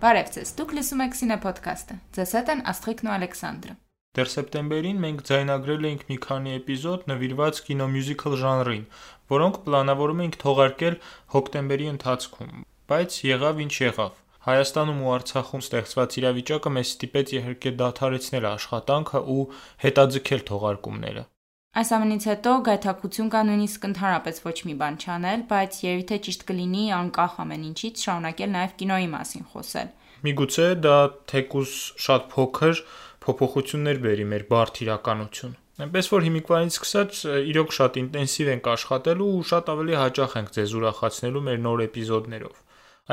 Բարև ձեզ։ Դուք լսում եք Cine Podcast-ը։ Ձեզ հետ են Աստղիկն ու Ալեքսանդրը։ Դեռ սեպտեմբերին մենք ձայնագրել էինք մի քանի էպիզոդ նվիրված կինոմյուզիկալ ժանրին, որոնք պլանավորում էինք թողարկել հոկտեմբերի ընթացքում, բայց եղավ ինչ եղավ։ Հայաստանում ու Արցախում ստեղծված իրավիճակը մեզ ստիպեց իհարկե դադարեցնել աշխատանքը ու հետաձգել թողարկումները։ Այս ամենից հետո գայթակղություն կա նույնիսկ ընդհանրապես ոչ մի բան չանել, բայց երևի թե ճիշտ կլինի անկախ ամեն ինչից շարունակել նաև կինոյի մասին խոսել։ Միգուցե դա թեկուս շատ փոքր փոփոխություններ բերի մեր բարդ իրականություն։ Այնպես որ հիմիկվանից սկսած իրոք շատ ինտենսիվ ենք աշխատելու ու շատ ավելի հաճախ ենք ձեզ ուրախացնելու մեր նոր էպիզոդներով։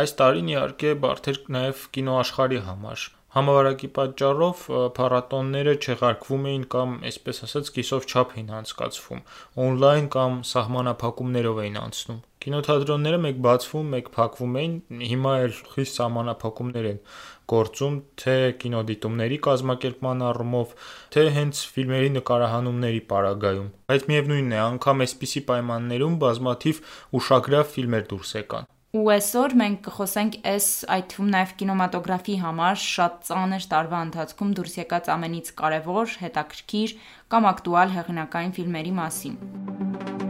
Այս տարին իհարկե բարդ էր նաև կինոաշխարհի համար։ Համավարակի պատճառով փառատոնները չեղարկվում էին կամ, այսպես ասած, կիսով չափ էին անցկացվում, on-line կամ սահմանափակումներով էին անցնում։ Կինոթատրոնները մեկ բացվում, մեկ փակվում էին, հիմա էլ խիստ սահմանափակումներ են գործում թե կինոդիտումների կազմակերպման առումով, թե հենց ֆիլմերի նկարահանումների պարագայում։ Բայց միևնույնն է, անգամ այսպիսի պայմաններում բազմաթիվ ուշագրավ ֆիլմեր դուրս եկան։ Ու այսօր մենք կխոսենք այս այդ թվում նաև կինեմատոգրաֆի համար շատ ծանր տարվա ընթացքում դուրս եկած ամենից կարևոր, հետաքրքիր կամ ակտուալ հեղինակային ֆիլմերի մասին։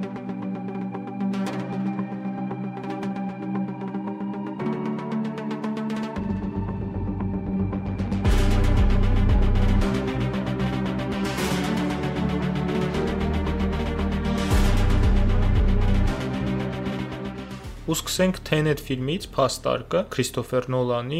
Ու սկսենք Tenet ֆիլմից, Փաստարկը, Քրիստոֆեր Նոլանի,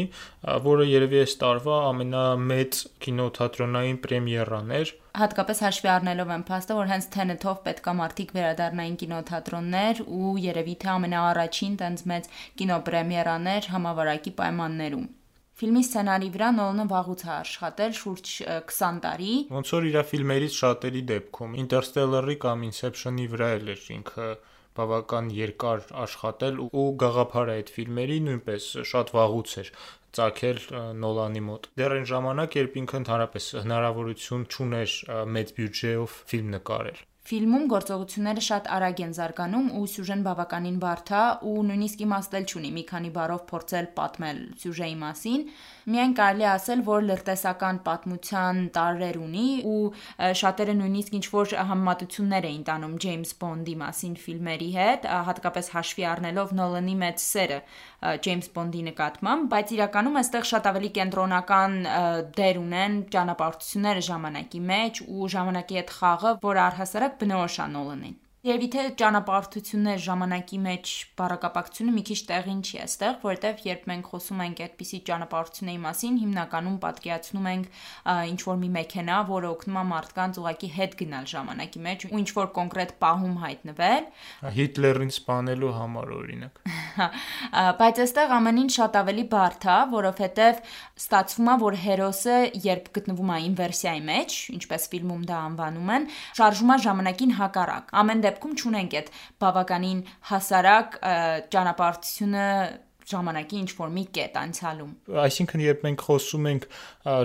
որը երևի այս տարվա ամենամեծ կինոթատրոնային պրեմիերան էր հատկապես հաշվի առնելով այն փաստը, որ հենց Tenet-ով պետքա մարդիկ վերադառնային կինոթատրոններ ու երևի թե ամենաառաջին տենց մեծ կինոպրեմիերաներ համավարակի պայմաններում։ Ֆիլմի սցենարի վրա Նոլանը վաղուց է աշխատել շուրջ 20 տարի։ Ոնց որ իր ֆիլմերից շատերի դեպքում Interstellar-ի կամ Inception-ի վրա էլ էր ինքը բավական երկար աշխատել ու գաղափարը այդ ֆիլմերի նույնպես շատ վաղուց էր ծագել Նոլանի մոտ։ Դեռ այն ժամանակ, երբ ինքը ընդհանրապես հնարավորություն չուներ մեծ բյուջեով ֆիլմ նկարել։ Ֆիլմում գործողությունները շատ արագ են զարգանում ու սյուժեն բավականին բարդ է ու նույնիսկ իմաստել չունի մի քանի բառով փորձել պատմել սյուժեի մասին։ Միայն կարելի ասել, որ լրտեսական պատմության տարրեր ունի ու շատերը նույնիսկ ինչ որ համեմատություններ էին տանում Ջեյմս Բոնդի մասին ֆիլմերի հետ, հատկապես հաշվի առնելով Նոլանի մեծ սերը Ջեյմս Բոնդի նկատմամբ, բայց իրականում այստեղ շատ ավելի կենտրոնական դեր ունեն ճանապարհորդությունները ժամանակի մեջ ու ժամանակի հետ խաղը, որ առհասարակ pa ne olvasar nolani. Եվ իթե ճանապարհորդություններ ժամանակի մեջ բառակապակցությունը մի քիչ տեղին չի այստեղ, որովհետև երբ մենք խոսում ենք այդպիսի ճանապարհորդությունների մասին, հիմնականում պատկերացնում ենք ինչ որ մի մեքենա, որը օգնում է մարդկանց ուղակի հետ գնալ ժամանակի մեջ ու ինչ որ կոնկրետ պահում հայտնվել։ Հիտլերին սպանելու համար օրինակ։ Բայց այստեղ ամեն ինչ շատ ավելի բարդ է, որովհետև ստացվում է, որ հերոսը երբ գտնվում է ինվերսիայի մեջ, ինչպես ֆիլմում դա անվանում են, շարժում է ժամանակին հակառակ։ Ամեն դեպքում չունենք այդ բավականին հասարակ ճանապարհությունը ժամանակի ինչ որ մի կետ անցյալում։ Այսինքն երբ մենք խոսում ենք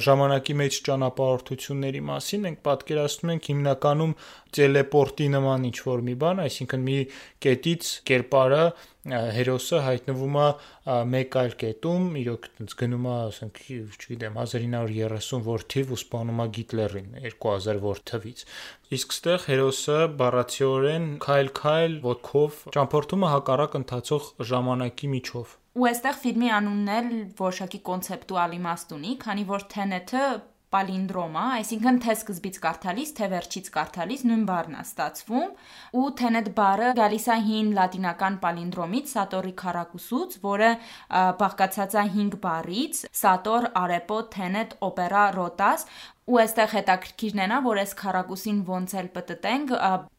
ժամանակի մեջ ճանապարհորդությունների մասին, ենք պատկերացնում ենք հիմնականում տելեպորտի նման ինչ որ մի բան, այսինքն մի կետից կերպարը հերոսը հայտնվում է մեկ այլ կետում, իրոք այնց գնում է, ասենք, չգիտեմ, 1930 որ թիվ ու սպանում է Գիտլերին 2000 որ թվից։ Իսկ ստեղ հերոսը բառացիորեն քայլ-քայլ ոտքով ճամփորդում է հակառակ ընթացող ժամանակի միջով։ Ու այստեղ ֆիլմի անունն էլ որոշակի կոնցեպտուալ իմաստ ունի, քանի որ Tenet-ը պալինդրոմ է, այսինքն թե սկզբից կարդալիս, թե վերջից կարդալիս նույն բառն է ստացվում, ու Tenet բառը գալիս է հին լատինական պալինդրոմից, Sator-ի քառակուսուց, որը բաղկացած է 5 բառից՝ Sator, Arepo, Tenet, Opera, Rotas, ու այստեղ հետաքրքիրն է նա, որ այս քառակուսին ոնց էլ պատտենք,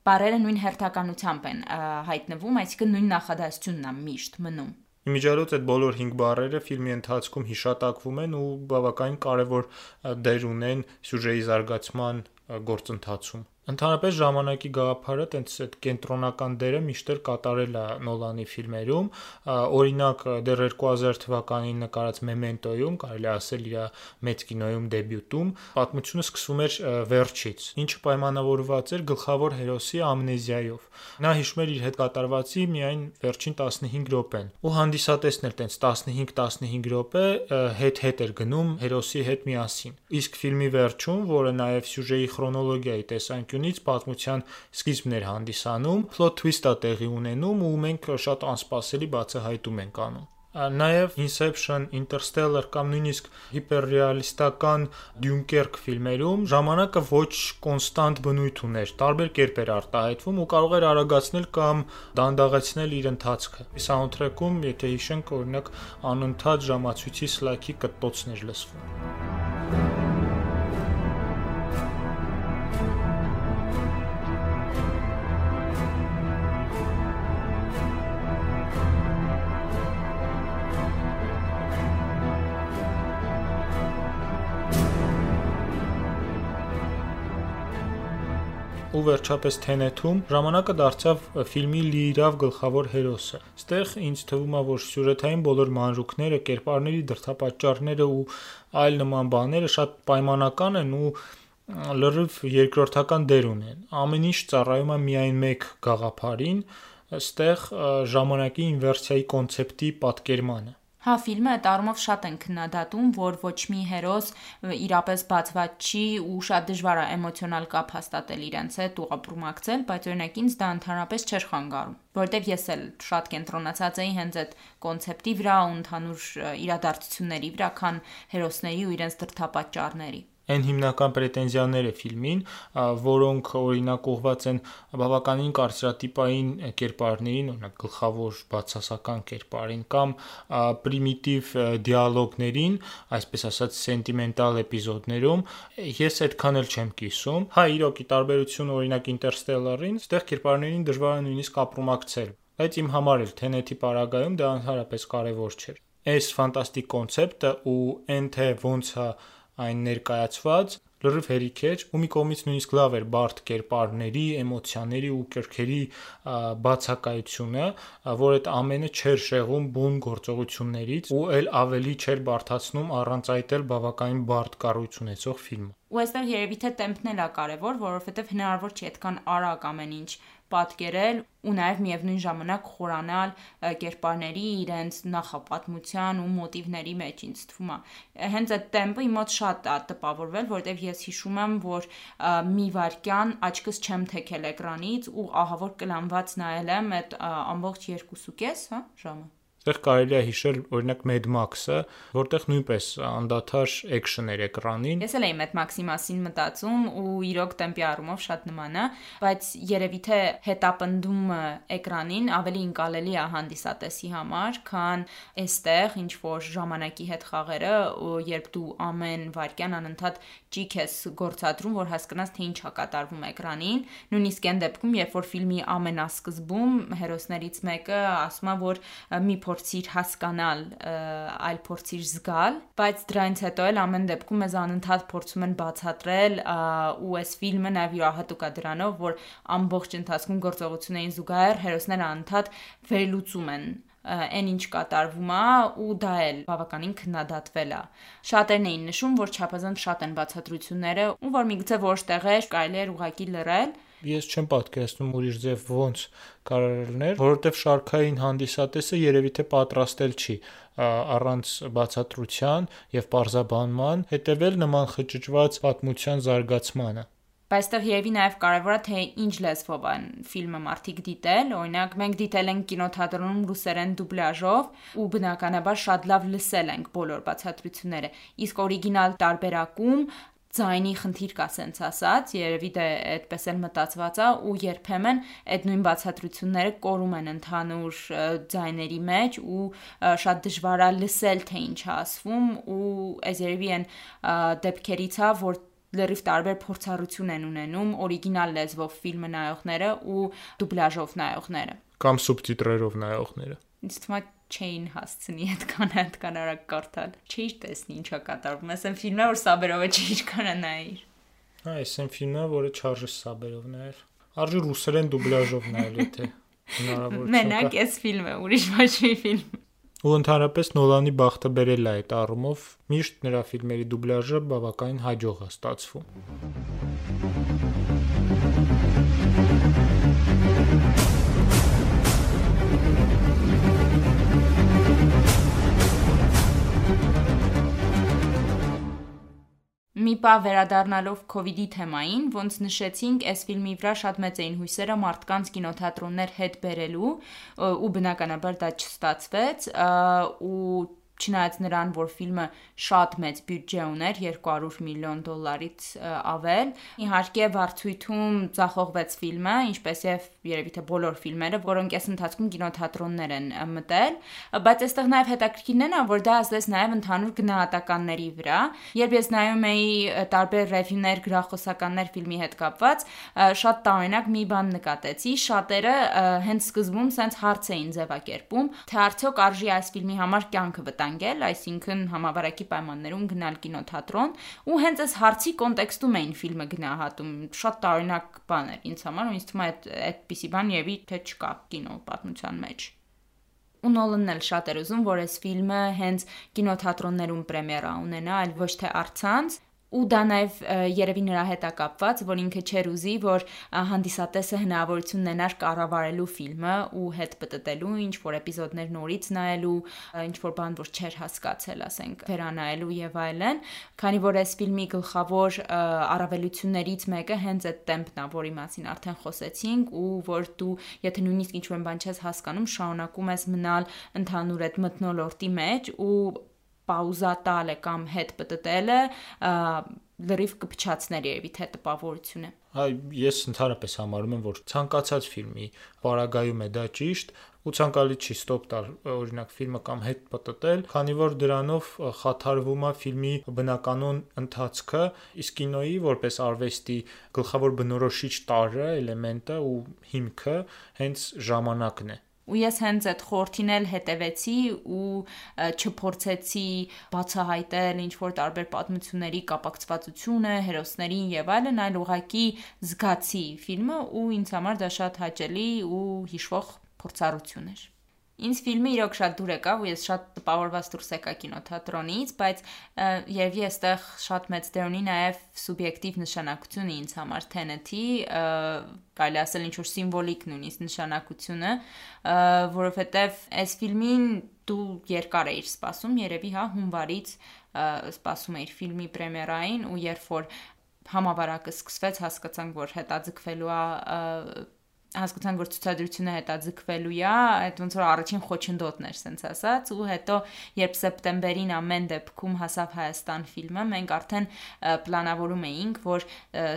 բարերը նույն հերթականությամբ են հայտնվում, այսինքն նույն նախադասությունն է միշտ մնում։ Իմիջիալոց այդ բոլոր 5 բառերը ֆիլմի ընթացքում հիշատակվում են ու բավականին կարևոր դեր ունեն սյուժեի զարգացման գործընթացում։ Ընդհանրապես ժամանակի գաղափարը տենց այդ կենտրոնական դերը միշտ էլ կատարել է Նոլանի ֆիլմերում։ Օրինակ դեռ 2000 թվականին նկարած Memento-ում, կարելի ասել իր մեծ կինոյում դեբյուտում, պատմությունը սկսվում էր վերջից, ինչը պայմանավորված էր գլխավոր հերոսի ամնեզիայով։ Նա հիշում էր իր հետ կատարվածի միայն վերջին 15 րոպեն։ Ու հանդիսատեսն էլ տենց 15-15 րոպե հետ-հետ էր գնում հերոսի հետ միասին։ Իսկ ֆիլմի վերջում, որը նաև սյուժեի քրոնոլոգիայի տեսանկյունից տեսանկյունից պատմության սկիզբն էր հանդիսանում, plot twist-ա տեղի ունենում ու մենք շատ անսպասելի բացահայտում ենք անում նաև Inception, Interstellar կամ նույնիսկ հիպերռեալիստական Dunkirk ֆիլմերում ժամանակը ոչ կոնստանտ բնույթ ուներ, տարբեր կերպ էր արտահայտվում ու կարող էր արագացնել կամ դանդաղեցնել իր ընթացքը։ Soundtrack-ում, եթե հիշենք, օրինակ անընդհատ ժամացույցի սլայքի կտտոցն էր լսվում։ ու վերջապես Tenet-ում ժամանակը դարձավ ֆիլմի լիիրավ գլխավոր հերոսը։ Ստեղ ինձ թվում է, որ սյուժետային բոլոր մանրուքները, կերպարների դրդապատճառները ու այլ նման բաները շատ պայմանական են ու լրիվ երկրորդական դեր ունեն։ Ամեն ինչ ծառայում է միայն մեկ գաղափարին, ստեղ ժամանակի ինվերսիայի կոնցեպտի պատկերմանը։ Հա, ֆիլմը այդ առումով շատ են քննադատում, որ ոչ մի հերոս իրապես բացված չի ու շատ դժվար է էմոցիոնալ կապ հաստատել իրենց հետ ու ապրումակցել, բայց օրինակ ինձ դա ընդհանրապես չէր խանգարում, որովհետև ես էլ շատ կենտրոնացած էի հենց այդ կոնցեպտի վրա ու ընդհանուր իրադարձությունների վրա, քան հերոսների ու իրենց դրթապաճառների այն հիմնական պրետենզիաները ֆիլմին, որոնք օրինակ ուղված են բավականին կարծրատիպային կերպարներին, օրինակ գլխավոր բացասական կերպարին կամ պրիմիտիվ դիալոգներին, այսպես ասած սենտիմենտալ էպիզոդներում, ես այդքան էլ չեմ կիսում։ Հա, իրոք, ի տարբերություն օրինակ Interstellar-ին, այդտեղ կերպարներին դժվար է նույնիսկ ապրումակցել, բայց իմ համար էլ Tenet-ի պարագայում դա ընդհանրապես կարևոր չէր։ Այս ֆանտաստիկ կոնցեպտը ու այն թե ոնց է այն ներկայացված լրիվ հերիք էր ու մի կողմից նույնիսկ լավ էր բարդ կերպարների, էմոցիաների ու կրքերի բացակայությունը, որ այդ ամենը չէր շեղում բուն գործողություններից ու ել ավելի չէր բարթացնում առանց այդ էլ բավականին բարդ կառույց ունեցող ֆիլմը։ Ու այստեղ երևի թե տեմպն էլ է կարևոր, որովհետև հնարավոր չի այդքան արագ ամեն ինչ պատկերել ու նաև միևնույն ժամանակ խորանալ կերպարների իրենց նախապատմության ու մոտիվների մեջ ինձ թվում է հենց այդ տեմպը իմ մոտ շատ է տպավորվել որովհետև ես հիշում եմ որ մի վարքյան աչքս չեմ թեքել էկրանից ու ահա որ կլանված նայել եմ այդ ամբողջ 2.5 հա ժամը Այդտեղ կարելի է հիշել օրինակ Mad Max-ը, որտեղ նույնպես անդադար էքշն էր էկրանին։ Ես էլ էի Mad Max-ի մասին մտածում ու իրոք տեմպի առումով շատ նման է, բայց երևի թե հետապնդումը էկրանին ավելի ինկալելի է հանդիսատեսի համար, քան այստեղ ինչ որ ժամանակի հետ խաղերը, երբ դու ամեն վարքյան անընդհատ ճիք ես գործադրում, որ հասկանաս թե ինչ է կատարվում էկրանին։ Նույնիսկ այն դեպքում, երբ որ ֆիլմի ամենասկզբում հերոսներից մեկը ասում է, որ մի փորձիր հասկանալ, այլ փորձիր զգալ, բայց դրանից հետո էլ ամեն դեպքում մեզ անընդհատ փորձում են բացատրել ու այս ֆիլմը նաև յուրահատուկ է դրանով, որ ամբողջ ընթացքում գործողություններին զուգահեռ հերոսները անընդհատ վերլուծում են այն ինչ կատարվում է ու դա էլ բավականին քննադատվել է։ Շատերն էին նշում, որ չափազանց շատ են բացատրությունները ու որ միգուցե որոշ տեղեր կարելի է ուղակի լռել, ես չեմ պատկերացնում ուրիշ ձև ոնց կարող լիներ, որովհետև շարքային հանդիսատեսը երևի թե պատրաստել չի առանց բացատրության եւ parzabanman հետեւել նման խճճված պատմության զարգացմանը բայց այստեղ երևի նաև կարևոր է թե ինչ լեզվով են ֆիլմը մարդիկ դիտել, օրինակ մենք դիտել ենք կինոթատրոնում ռուսերեն դուբլաժով ու բնականաբար շատ լավ լսել ենք բոլոր բացատրությունները, իսկ օրիգինալ տարբերակում ձայնի խնդիր կա սենց ասած, երևի դե այդպես էլ մտածված է ու երբեմն այդ նույն բացատրությունները կորում են ընդհանուր ձայների մեջ ու շատ դժվար է լսել թե ինչ ասվում ու այս երևի են դեպքերից է որ լրիվ տարբեր փորձառություն են ունենում օրիգինալ լեզվով ֆիլմը նայողները ու դուբլաժով նայողները կամ սուբտիտրերով նայողները ինձ թվում է չէին հասցնի այդքան այդքան արագ կարդալ։ Չէի տեսնի ինչա կատարվում։ Ասեմ ֆիլմը որ Սաբերովը ինչքան է նայիր։ Այս այն ֆիլմը, որը Չարժես Սաբերով նայել։ Արժի ռուսերեն դուբլաժով նայել, եթե հնարավոր չէ։ Մենակ այս ֆիլմը, ուրիշ ոչ մի ֆիլմ։ Ու ընդհանրապես Նոլանի բախտը բերել է այդ առումով, միշտ նրա ֆիլմերի դուբլաժը բավականին հաջող է ստացվում։ Մի պա վերադառնալով իդի թեմային, ոնց նշեցինք, այս ֆիլմի վրա շատ մեծ էին հույսերը մարդկանց կինոթատրոններ հետ բերելու, ու բնականաբար դա չստացվեց, ու չնայած նրան, որ ֆիլմը շատ մեծ բյուջե ուներ, 200 միլիոն դոլարից ավել, իհարկե վարձույթում ձախողվեց ֆիլմը, ինչպես եւ երևի թե բոլոր ֆիլմերը, որոնք այս ընթացքում կինոթատրոններ են մտել, բայց այստեղ նաեւ հետաքրքիրն է, որ դա ասես նաեւ ընդհանուր գնահատականների վրա, երբ ես նայում էի տարբեր ռևյուներ, գրախոսականներ ֆիլմի հետ կապված, շատ տարօրինակ մի բան նկատեցի, շատերը հենց սկզբում սենց հարց էին ձևակերպում, թե արդյոք արժի այս ֆիլմի համար կյանքը վտանգ վտանգել, այսինքն համավարակի պայմաններում գնալ կինոթատրոն ու հենց այս հարցի կոնտեքստում էին ֆիլմը գնահատում։ Շատ տարօրինակ բան էր ինձ համար ու ինձ թվում է այդ այդպիսի բան եւի թե չկա կինո պատմության մեջ ու Նոլանն էլ շատ էր ուզում, որ այս ֆիլմը հենց կինոթատրոններում պրեմիերա ունենա, այլ ոչ թե առցանց, ու դա նաև երևի նրա հետ է կապված, որ ինքը չեր ուզի, որ հանդիսատեսը հնարավորություն ունենար կառավարելու ֆիլմը ու հետ պատտելու ինչ որ էպիզոդներ նորից նայելու, ինչ որ բան որ չէր հասկացել, ասենք, վերանայելու եւ այլն, քանի որ այս ֆիլմի գլխավոր առավելություններից մեկը հենց այդ տեմպն է, որի մասին արդեն խոսեցինք ու որ դու եթե նույնիսկ ինչ որ բան չես հասկանում, շարունակում ես մնալ ընդհանուր այդ մտնոլորտի մեջ ու պաուզա տալը կամ հետ պտտելը լրիվ կփչացներ երևի թե տպավորությունը։ Այ ես ընդհանրապես համարում եմ, որ ցանկացած ֆիլմի պարագայում է դա ճիշտ, ու ցանկալի չի ստոպ տալ օրինակ ֆիլմը կամ հետ պտտել, քանի որ դրանով խաթարվում է ֆիլմի բնականon ընթացքը, իսկ կինոյի որպես արվեստի գլխավոր բնորոշիչ տարրը, էլեմենտը ու հիմքը հենց ժամանակն է ու ես հենց այդ խորթին էլ հետևեցի ու չփորձեցի բացահայտել ինչ որ տարբեր պատմությունների կապակցվածությունը, հերոսներին եւ այլն, այլ ուղակի զգացի ֆիլմը ու ինձ համար դա շատ հաճելի ու հիշվող փորձառություն էր։ Ինձ ֆիլմը իրոք շատ դուր եկավ ու ես շատ տպավորված դուրս եկա կինոթատրոնից, բայց երևի այստեղ շատ մեծ դեր ունի նաև սուբյեկտիվ նշանակությունը ինձ համար Tenet-ի, կարելի ասել ինչ որ սիմվոլիկ նույնիսկ նշանակությունը, որովհետև այս ֆիլմին դու երկար էիր սպասում, երևի հա հունվարից սպասում էիր ֆիլմի պրեմիերային ու երբ որ համավարակը սկսվեց, հասկացանք, որ հետաձգվելու է հասկացան որ ցուցադրությունը հետաձգվելու է, այդ ոնց որ առաջին խոչընդոտն էր, սենց ասած, ու հետո երբ սեպտեմբերին ամեն դեպքում հասավ Հայաստան ֆիլմը, մենք արդեն պլանավորում էինք, որ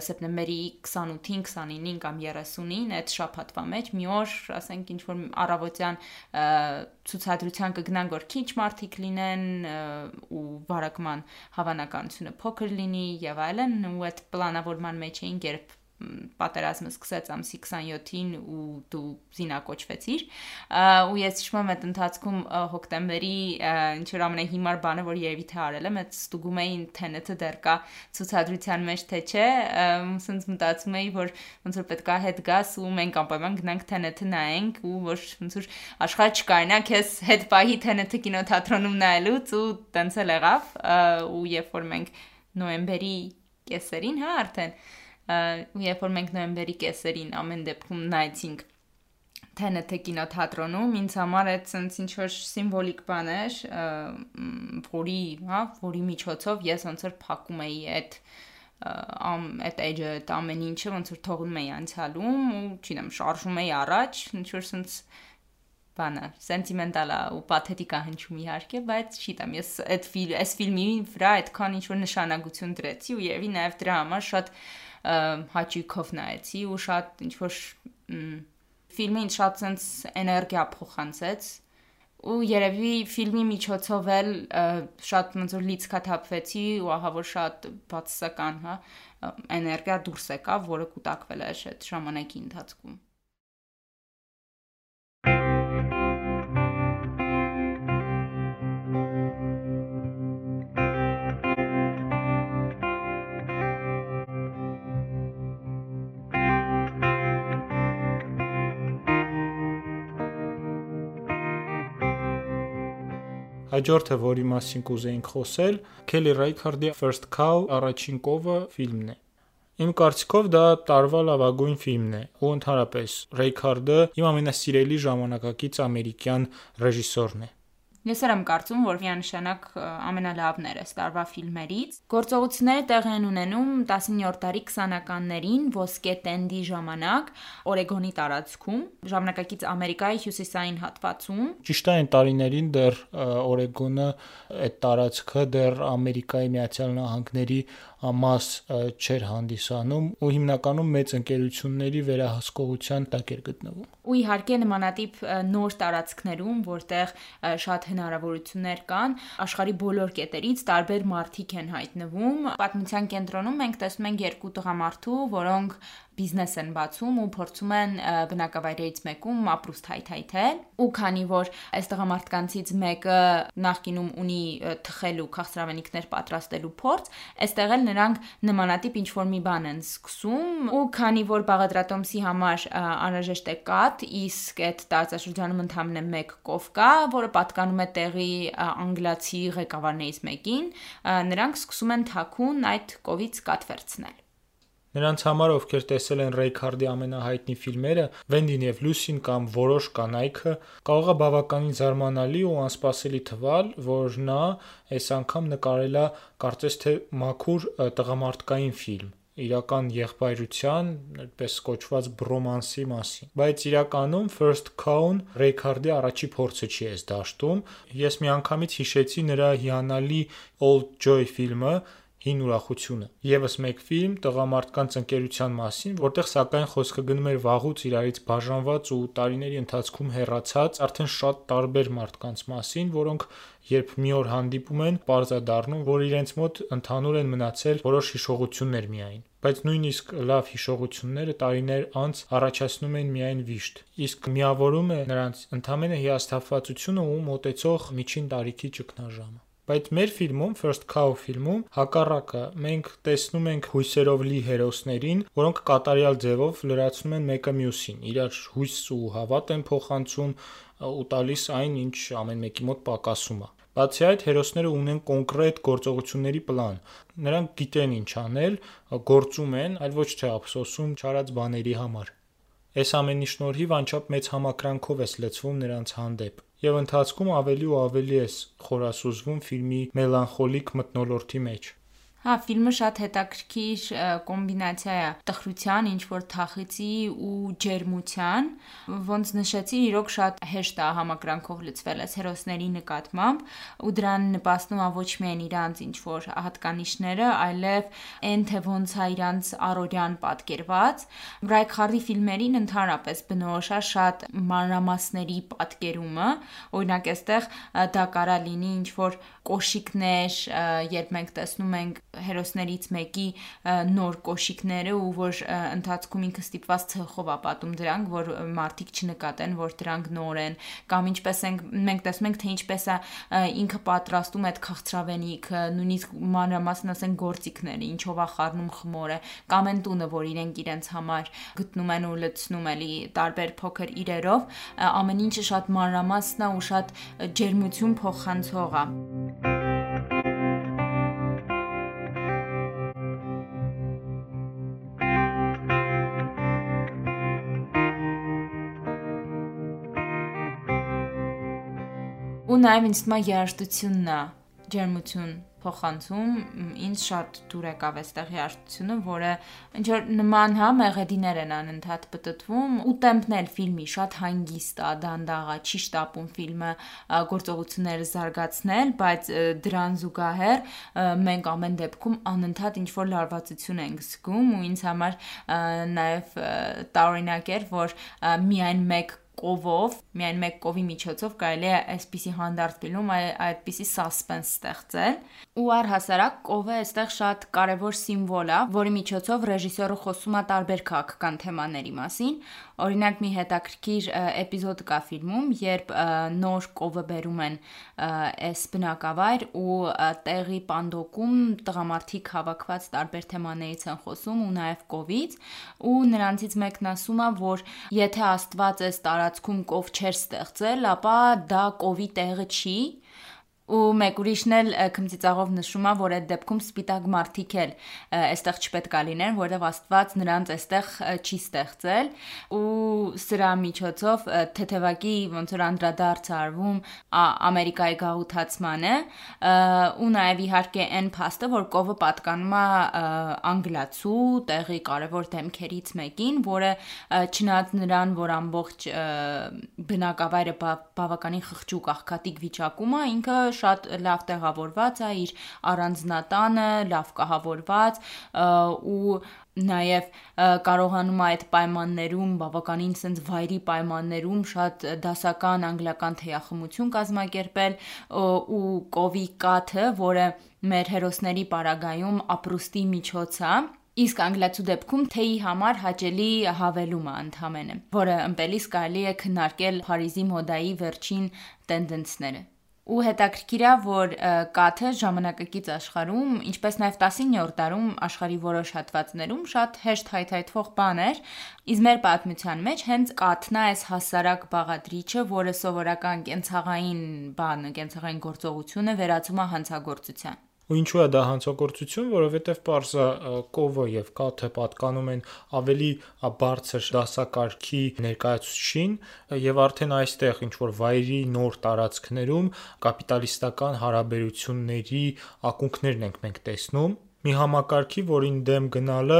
սեպտեմբերի 28-ին, 29-ին կամ 30-ին այդ շաբաթվա մեջ մի օր, ասենք ինչ որ առավոտյան ցուցադրության կգնան, որ քիչ մարդիկ լինեն ու վարակման հավանականությունը փոքր լինի եւ այլն, ու այդ պլանավորման մեջ էինք, երբ պատերազմը սկսեց ամսի 27-ին ու դու զինակոչվեցիր ու ես հիշում եմ այդ ընթացքում հոկտեմբերի ինչ որ ամենահիմար բանը որ երևի թե արել եմ այդ ստուգում էին թենեթը դեռ կա ցուցադրության մեջ թե չէ ոնց մտածում էի որ ոնց որ պետքա հետ գաս ու մենք անպայման գնանք թենեթը նայենք ու որ ոնց որ աշխարհ չկայնա քեզ հետ պահի թենեթը կինոթատրոնում նայելուց ու տենց էլ եղավ ու երբ որ մենք նոյեմբերի կեսերին հա արդեն ու երբ որ մենք նոյեմբերի կեսերին ամեն դեպքում նայեցինք TNT կինոթատրոնում ինձ համար այդ sense ինչ որ սիմվոլիկ բան էր, որի, հա, որի միջոցով ես ոնց որ փակում էի այդ ամ այդ էջը այդ ամեն ինչը ոնց որ թողնում էի անցյալում ու չգիտեմ շարժում էի առաջ ինչ որ sense բանը սենտիմենտալ է ու պաթետիկ է հնչում իհարկե, բայց չգիտեմ, ես այդ ֆիլմ, այս ֆիլմի վրա այդքան ինչ որ նշանակություն դրեցի ու երևի նաև դրա համար շատ հաճույքով նայեցի ու շատ ինչ որ ֆիլմը ինձ շատ sense էներգիա փոխանցեց ու երևի ֆիլմի միջոցով էլ շատ ոնց որ լիցքաթափվեցի ու ահա որ շատ բացասական, հա, էներգիա դուրս եկավ, որը կուտակվել է այդ ժամանակի ընթացքում։ Հաջորդը, որի մասին կուզեինք խոսել, Kelly Reichardt-ի First Cow առաջին կովը ֆիլմն է։ Իմ կարծիքով դա տարվա լավագույն ֆիլմն է, ու ընդհանրապես Reichardt-ը իմ ամենասիրելի ժամանակակից ամերիկյան ռեժիսորն է։ Ես եմ կարծում, որ միանշանակ ամենալավն էր այս տարվա ֆիլմերից։ Գործողությունները տեղի են ունենում 19-րդ դարի 20-ականներին ոսկե տենդի ժամանակ Օրեգոնի տարածքում, ժամանակակից Ամերիկայի հյուսիսային հատվածում։ Ճիշտ է, այն տարիներին դեռ Օրեգոնը այդ տարածքը դեռ Ամերիկայի Միացյալ Նահանգների մաս չէր հանդիսանում ու հիմնականում մեծ ընկերությունների վերահսկողության տակ էր գտնվում։ Ու իհարկե նմանատիպ նոր տարածքներում, որտեղ շատ հնարավորություններ կան, աշխարի բոլոր կետերից տարբեր մարդիկ են հայտնվում։ Պատմության կենտրոնում մենք տեսնում ենք երկու տղամարդու, որոնք բիզնես են բացում ու փորձում են բնակավայրերից մեկում ապրուստ հայթայթել ու քանի որ այս տղամարդկանցից մեկը նախկինում ունի թխելու քաղցրավենիքներ պատրաստելու փորձ, այստեղ էլ նրանք նմանատիպ ինչ որ մի բան են սկսում ու քանի որ բաղադրատոմսի համար անհրաժեշտ է կաթ, իսկ այդ տարածաշրջանում ընդամենը մեկ կով կա, որը պատկանում է տեղի անգլացի ղեկավարներից մեկին, նրանք սկսում են թաքուն այդ կովից կաթ վերցնել։ Նրանց համար, ովքեր տեսել են Ռեյքարդի ամենահայտնի ֆիլմերը Վենդին եւ Լուսին կամ Որոշ կանայքը, կարող է բավականին զարմանալի ու անսպասելի թվալ, որ նա այս անգամ նկարել է կարծես թե մաքուր տղամարդկային ֆիլմ իրական եղբայրության, այդպես կոչված բրոմանսի մասին։ Բայց իրականում First Cow-ն Ռեյքարդի առաջի փորձը չի էս դաշտում։ Ես միանգամից հիշեցի նրա հիանալի Old Joy ֆիլմը, Հին ուրախությունը։ Եվս մեկ ֆիլմ տղամարդկանց ընկերության մասին, որտեղ սակայն խոսքը գնում էր վաղուց իրարից բաժանված ու տարիների ընթացքում հեռացած արդեն շատ տարբեր մարդկանց մասին, որոնք երբ մի օր հանդիպում են, parzadառնում, որ իրենց մոտ ընդհանուր են մնացել որոշ հիշողություններ միայն բայց նույնիսկ լավ հիշողությունները տարիներ անց առաջացնում են միայն վիշտ իսկ միավորում է նրանց ընդհանրապես հիասթափվածությունը ու մոտեցող միջին տարիքի ճգնաժամը Բայց մեր ֆիլմում, First Cow ֆիլմում, հակառակը, մենք տեսնում ենք հույսերով լի հերոսներին, որոնք կատարյալ ձևով լրացնում են մեկը մյուսին, իրար հույս ու հավատ են փոխանցում ու տալիս այն, ինչ ամեն մեկի մոտ պակասում է։ Բացի այդ, հերոսները ունեն կոնկրետ գործողությունների պլան։ Նրանք գիտեն ինչ անել, գործում են, այլ ոչ թե ափսոսում չարած բաների համար։ Այս ամենի շնորհիվ անչափ մեծ համակրանքով ես լցվում նրանց հանդեպ եւ ընթացքում ավելի ու ավելի ես խորասուզվում ֆիլմի մելանխոլիկ մթնոլորտի մեջ։ Հա, ֆիլմը շատ հետաքրքիր կոմբինացիա է. տխրության, ինչ որ թախծի ու ջերմության, ոնց նշեցի, իրոք շատ հեշտ է համակրանքով լցվել այս հերոսների նկատմամբ ու դրան նպաստում է ոչ միայն իրանց ինչ որ հատկանիշները, այլև այն թե ոնց է իրանց առօրյան պատկերված։ Ռայքարդի ֆիլմերին ընդհանրապես բնորոշ է շատ մանրամասների պատկերումը, օրինակ այստեղ դա կարա լինի ինչ որ կոշիկներ, երբ մենք տեսնում ենք հերոսներից մեկի նոր կոշիկները ու որ ընթացքում ինքը ստիպված ցխով է պատում դրանք, որ մարդիկ չնկատեն, որ դրանք նոր են, կամ ինչպես ենք մենք տեսնում ենք թե ինչպես է ինքը պատրաստում այդ քաղցրավենիքը, նույնիսկ մանրամասն ասեն գործիքները, ինչով է խառնում խմորը, կամ այն տունը, որ իրենք իրենց համար գտնում են ու լցնում էլի տարբեր փոքր իրերով, ամեն ինչը շատ մանրամասն է ու շատ ջերմություն փոխանցող է։ ու նաև ինձ թվում է երաժշտությունն է ջերմություն փոխանցում ինձ շատ դուր եկավ այստեղ երաժշտությունը, որը ինչ որ նման հա մեղեդիներ են անընդհատ պատտվում ու տեմպն էլ ֆիլմի շատ հանգիստ է, դանդաղ է, չի շտապում ֆիլմը գործողությունները զարգացնել, բայց դրան զուգահեռ մենք ամեն դեպքում անընդհատ ինչ որ լարվածություն ենք զգում ու ինձ համար նաև տարօրինակ էր, որ միայն մեկ կովով, միայն մեկ կովի միջոցով կարելի է այսպիսի հանդարտ ֆիլմ այդպիսի սասպենս ստեղծել։ Ու առհասարակ կովը այստեղ շատ կարևոր սիմվոլ է, որի միջոցով ռեժիսորը խոսում է տարբեր քաղաքական թեմաների մասին։ Օրինակ մի հետաքրքիր էպիզոդ կա ֆիլմում, երբ նոր կովը բերում են այս բնակավայր ու տեղի պանդոկում տղամարդիկ հավաքված տարբեր թեմաներից են խոսում ու նաև կովից ու նրանցից մեկն ասում է, որ եթե Աստված այս տարածքում կով չեր ստեղծել, ապա դա կովի տեղը չի ու մեկ ուրիշն էլ քմծիծաղով նշում է, որ այդ դեպքում սպիտակ մարդիկ էլ այստեղ չպետքա լինեն, որովհետև Աստված նրանց այստեղ չի ստեղծել ու սրա միջոցով թեթևակի ոնց որ անդրադարձ արվում Ամերիկայի գաղութացմանը ու նաև իհարկե այն փաստը, որ կովը պատկանում է անգլացու տեղի կարևոր դեմքերից մեկին, որը չնայած նրան, որ ամբողջ բնակավայրը բավականին խղճուկ աղքատիկ վիճակում է, ինքը շատ լավ տեղավորված է, իր առանձնատանը լավ կահավորված ու նաև կարողանում է այդ պայմաններում բավականին sense վայրի պայմաններում շատ դասական անգլիական թեյախմություն կազմակերպել ու կովի կաթը, որը մեր հերոսների պարագայում ապրուստի միջոց է Իսկ անգլիացու դեպքում թեյի համար հաճելի հավելում է ընդհանրապես, որը ըմպելիս կարելի է քննարկել Փարիզի մոդայի վերջին տենդենսները ու հետաքրքիր է, որ կաթը ժամանակակից աշխարհում, ինչպես նաև 19-րդ դարում աշխարհի որոշ հատվածներում շատ հեշտ հայթայթվող բան էր, իսկ մեր պատմության մեջ հենց կաթն է այս հասարակ բաղադրիչը, որը սովորական կենցաղային բանը, կենցաղային գործողությունը վերածում է հանցագործության։ Ու ինչու է դա հանցագործություն, որովհետև parza կովը եւ կաթը պատկանում են ավելի բարձր դասակարգի ներկայացուցչին եւ արդեն այստեղ ինչ որ վայրի նոր տարածքներում կապիտալիստական հարաբերությունների ակունքներն ենք մենք տեսնում մի համակարգի, որին դեմ գնալը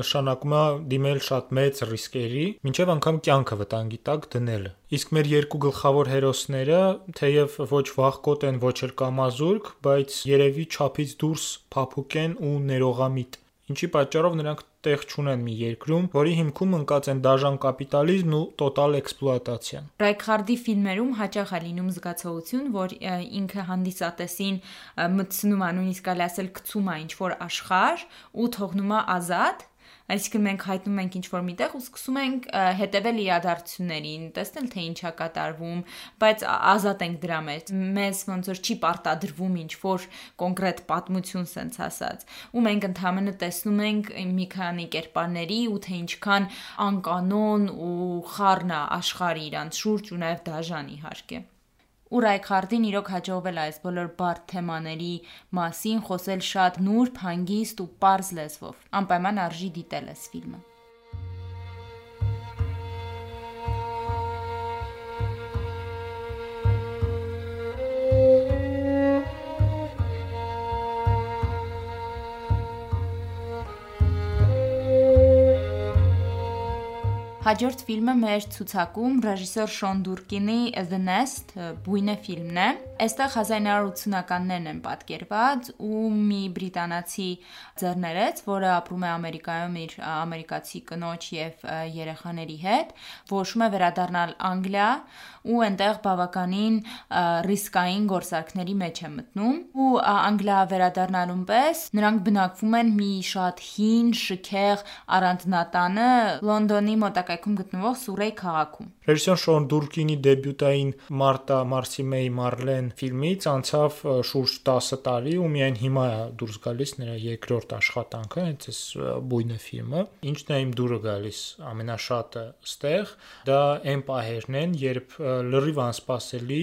նշանակում է դիմել շատ մեծ ռիսկերի, ինչև անգամ կյանքը վտանգի տակ դնելը։ Իսկ մեր երկու գլխավոր հերոսները, թեև ոչ վախկոտ են, ոչ էլ կամազուրկ, բայց երևի չափից դուրս փափուկ են ու ներողամիտ ինչի պատճառով նրանք տեղ չունեն մի երկրում, որի հիմքում ընկած են դաժան կապիտալիզմն ու տոտալ էքսպլուատացիան։ Ռայքհարդի ֆիլմերում հաճախ է լինում զգացողություն, որ ինքը հանդիսատեսին մտցնում է, նույնիսկ կարելի ասել գցում է ինչ որ աշխարհ ու թողնում է ազատ, Այսինքն մենք հայտնում ենք ինչ-որ միտեղ ու սկսում ենք հետևել իրադարձություններին, տեսնել թե ինչա կատարվում, բայց ազատ ենք դրա մեջ։ Մեզ ոնց որ չի պարտադրվում ինչ-որ կոնկրետ պատմություն sense ասած։ Ու մենք ընդհանրապես տեսնում ենք մի քանի կերպարների ու թե ինչքան անկանոն ու խառն է աշխարհը իրանց շուրջ ու նաև դաժան իհարկե։ Ու Ռայքհարդին իրոք հաջողվել է այս բոլոր բարդ թեմաների մասին խոսել շատ նուրբ, հանգիստ ու པարզ լեզվով։ Անպայման արժի դիտել այս ֆիլմը։ Հաջորդ ֆիլմը մեր ցուցակում ռեժիսոր Շոն Դուրկինի The Nest բույնը ֆիլմն է։ Այստեղ 1980-ականներն են պատկերված ու մի բրիտանացի ձեռներեց, որը ապրում է Ամերիկայում իր ամերիկացի կնոջ եւ երեխաների հետ, որոշում է վերադառնալ Անգլիա ու այնտեղ բավականին ռիսկային գործարքների մեջ է մտնում ու Անգլիա վերադառնալուն պես նրանք բնակվում են մի շատ հին, շքեղ առանձնատանը Լոնդոնի մոտակայքում գտնվող Սուրեյ քաղաքում։ Ռեժիսոր Շոն Դուրկինի դեբյուտային Մարտա Մարսի Մեյ Մարլեն ֆիլմից անցավ շուրջ 10 տարի ու միայն հիմա է դուրս գալիս նրա երկրորդ աշխատանքը, հենց այս բույնը ֆիլմը։ Ինչն է իմ դուրը գալիս ամենաշատը ստեղ, դա այն պահերն են, երբ լրիվ անսպասելի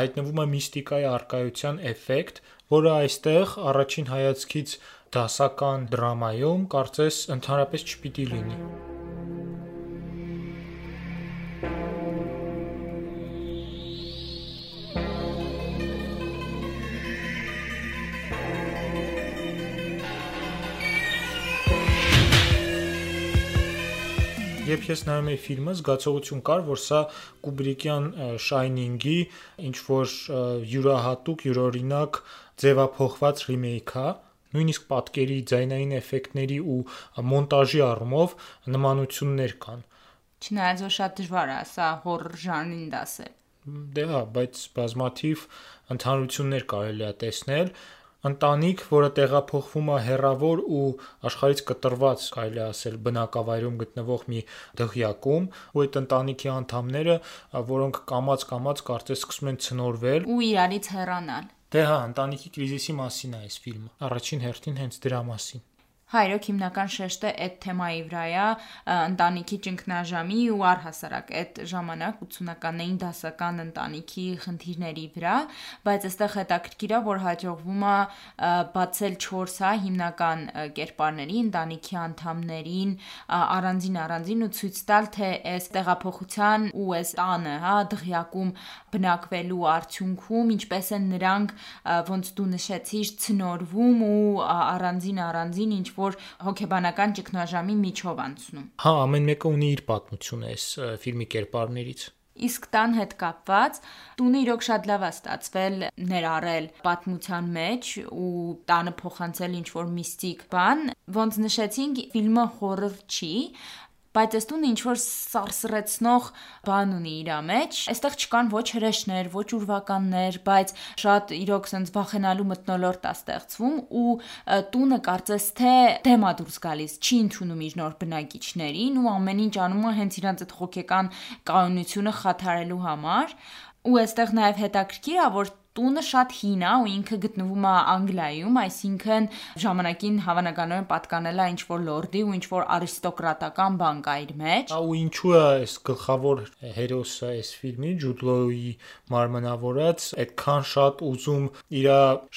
հայտնվում է միստիկայի արկայության էֆեկտ, որը այստեղ առաջին հայացքից դասական դրամայում կարծես ընդհանրապես չպիտի լինի։ Երբ ես նայում էի ֆիլմը, զգացողություն կար, որ սա Կուբրիկյան Shining-ի ինչ որ յուրահատուկ, յուրօրինակ ձևափոխված ռիմեյք է, նույնիսկ պատկերի, ձայնային էֆեկտների ու մոնտաժի առումով նմանություններ կան։ Չնայած որ շատ դժվար է սա հորր ժանրին դասել։ Դե հա, բայց բազմաթիվ ընդհանրություններ կարելի է տեսնել ընտանիք, որը տեղափոխվում է հերավոր ու աշխարից կտրված, կարելի ասել, բնակավայրում գտնվող մի դղյակում, ու այդ ընտանիքի անդամները, որոնք կամած-կամած կարծես սկսում են ցնորվել ու իրարից հեռանալ։ Դե հա, ընտանիքի կրիզիսի մասին է այս ֆիլմը։ Առաջին հերթին հենց դրա մասին։ Հայրոք հիմնական շեշտը այդ թեմայի վրա է, ընտանիքի ճգնաժամի ու առհասարակ այդ ժամանակ 80-ականներին դասական ընտանիքի խնդիրների վրա, բայց այստեղ հետաքրքիր է, որ հաջողվում է բացել 4 հա հիմնական կերպարների, ընտանիքի անդամներին առանձին առանձին ու ցույց տալ, թե այս տեղափոխության ու այս տանը, հա, դղյակում բնակվելու արդյունքում ինչպես են նրանք ոնց դու նշեցիր ցնորվում ու առանձին առանձին ինչ որ հոգեբանական ճգնաժամի միջով անցնում։ Հա, ամեն մեկը ունի իր պատմությունը այս ֆիլմի կերպարներից։ Իսկ տան հետ կապված տունը իրոք շատ լավ է ստացվել ներառել պատմության մեջ ու տանը փոխանցել ինչ որ միստիկ բան, ոնց նշեցինք, ֆիլմը հորր չի, բայց այս տունը ինչ որ սարսռեցնող բան ունի իր մեջ։ Այստեղ չկան ոչ հրեշներ, ոչ ուրվականներ, բայց շատ իրոք sense վախենալու մտնոլորտ է ստեղծվում ու տունը կարծես թե դեմ է դուրս գալիս, չի ընդունում իր նոր բնակիչներին ու ամեն ինչ անում է հենց իրանց այդ հոգեկան կայունությունը խաթարելու համար ու այստեղ նաև հետաքրքիր է որ տունը շատ հին է ու ինքը գտնվում է Անգլիայում, այսինքն ժամանակին հավանականորեն պատկանել է ինչ որ լորդի ու ինչ որ արիստոկրատական բան կա իր մեջ։ Ու ինչու է այս գլխավոր հերոսը այս ֆիլմի Ջուդլոյի մարմնավորած այդքան շատ ուզում իր